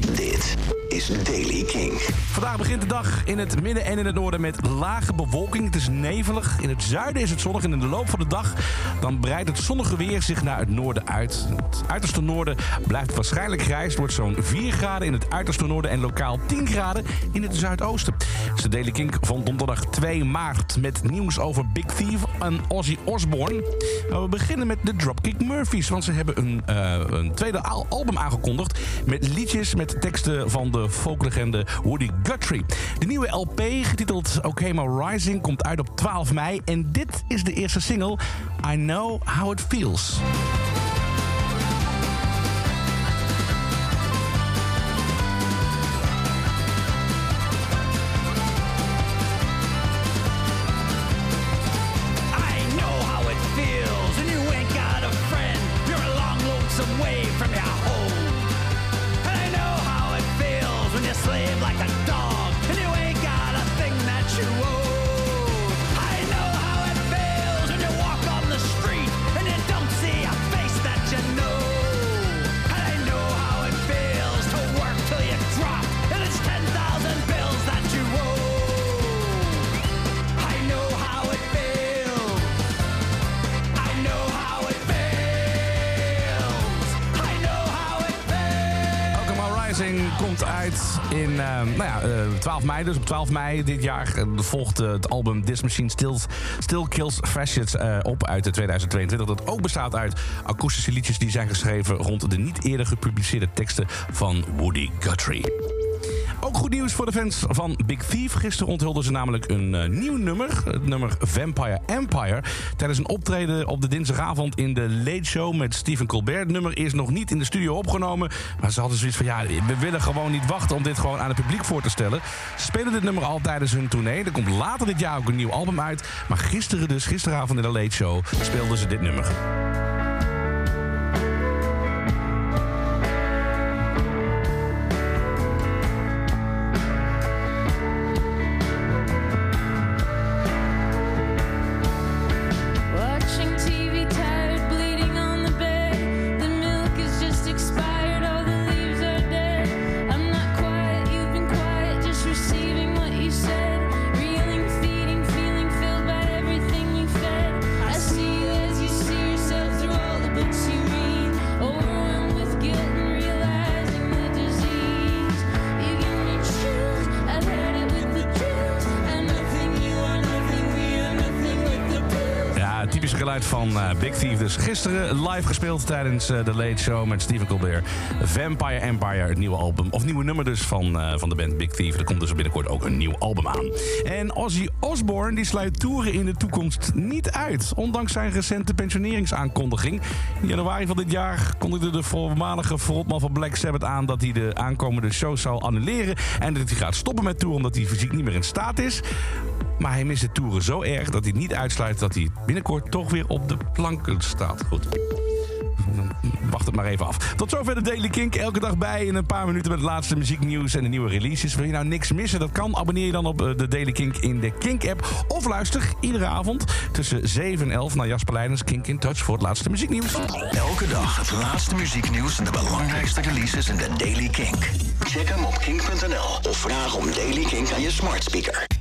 Dit is Daily King. Vandaag begint de dag in het midden en in het noorden met lage bewolking. Het is nevelig. In het zuiden is het zonnig. En in de loop van de dag dan breidt het zonnige weer zich naar het noorden uit. Het uiterste noorden blijft waarschijnlijk grijs. Het wordt zo'n 4 graden in het uiterste noorden en lokaal 10 graden in het zuidoosten. Is de Daily King van donderdag 2 maart met nieuws over Big Thief en Ozzy Osbourne. Nou, we beginnen met de Dropkick Murphys, want ze hebben een, eh, een tweede al- album aangekondigd met liedjes met teksten van de folklegende Woody Guthrie. De nieuwe LP, getiteld Okemo Rising, komt uit op 12 mei en dit is de eerste single, I Know How It Feels. I know how it slave like a dog Rising komt uit in eh, nou ja, eh, 12 mei, dus op 12 mei dit jaar eh, volgt eh, het album This Machine Still, Still Kills Fascists eh, op uit de 2022. Dat ook bestaat uit akoestische liedjes die zijn geschreven rond de niet eerder gepubliceerde teksten van Woody Guthrie. Ook goed nieuws voor de fans van Big Thief. Gisteren onthulden ze namelijk een eh, nieuw nummer. Het nummer Vampire Empire. Tijdens een optreden op de dinsdagavond in de Late Show met Stephen Colbert. Het nummer is nog niet in de studio opgenomen. Maar ze hadden zoiets van, ja, we willen gewoon niet wachten om dit gewoon aan het publiek voor te stellen. Ze spelen dit nummer al tijdens hun tournee. Er komt later dit jaar ook een nieuw album uit. Maar gisteren dus, gisteravond in de Late Show, speelden ze dit nummer. Typische geluid van eh, Big Thief. Dus gisteren live gespeeld tijdens eh, de Late Show met Stephen Colbert. Vampire Empire, het nieuwe album. Of nieuwe nummer dus van, eh, van de band Big Thief. Er komt dus binnenkort ook een nieuw album aan. En Ozzy Osbourne die sluit toeren in de toekomst niet uit. Ondanks zijn recente pensioneringsaankondiging. In januari van dit jaar kondigde de voormalige frontman van Black Sabbath aan... dat hij de aankomende shows zou annuleren. En dat hij gaat stoppen met toeren omdat hij fysiek niet meer in staat is. Maar hij mist de toeren zo erg dat hij niet uitsluit dat hij binnenkort toch weer op de planken staat. Goed. Wacht het maar even af. Tot zover de Daily Kink. Elke dag bij in een paar minuten met het laatste muzieknieuws en de nieuwe releases. Wil je nou niks missen? Dat kan. Abonneer je dan op eh, de Daily Kink in de Kink-app. Of luister iedere avond tussen 7 en 11 naar Jasper Leidens Kink in Touch voor het laatste muzieknieuws. Elke dag het laatste muzieknieuws en de belangrijkste releases in de Daily Kink. Check hem op kink.nl of vraag om Daily Kink aan je smart speaker.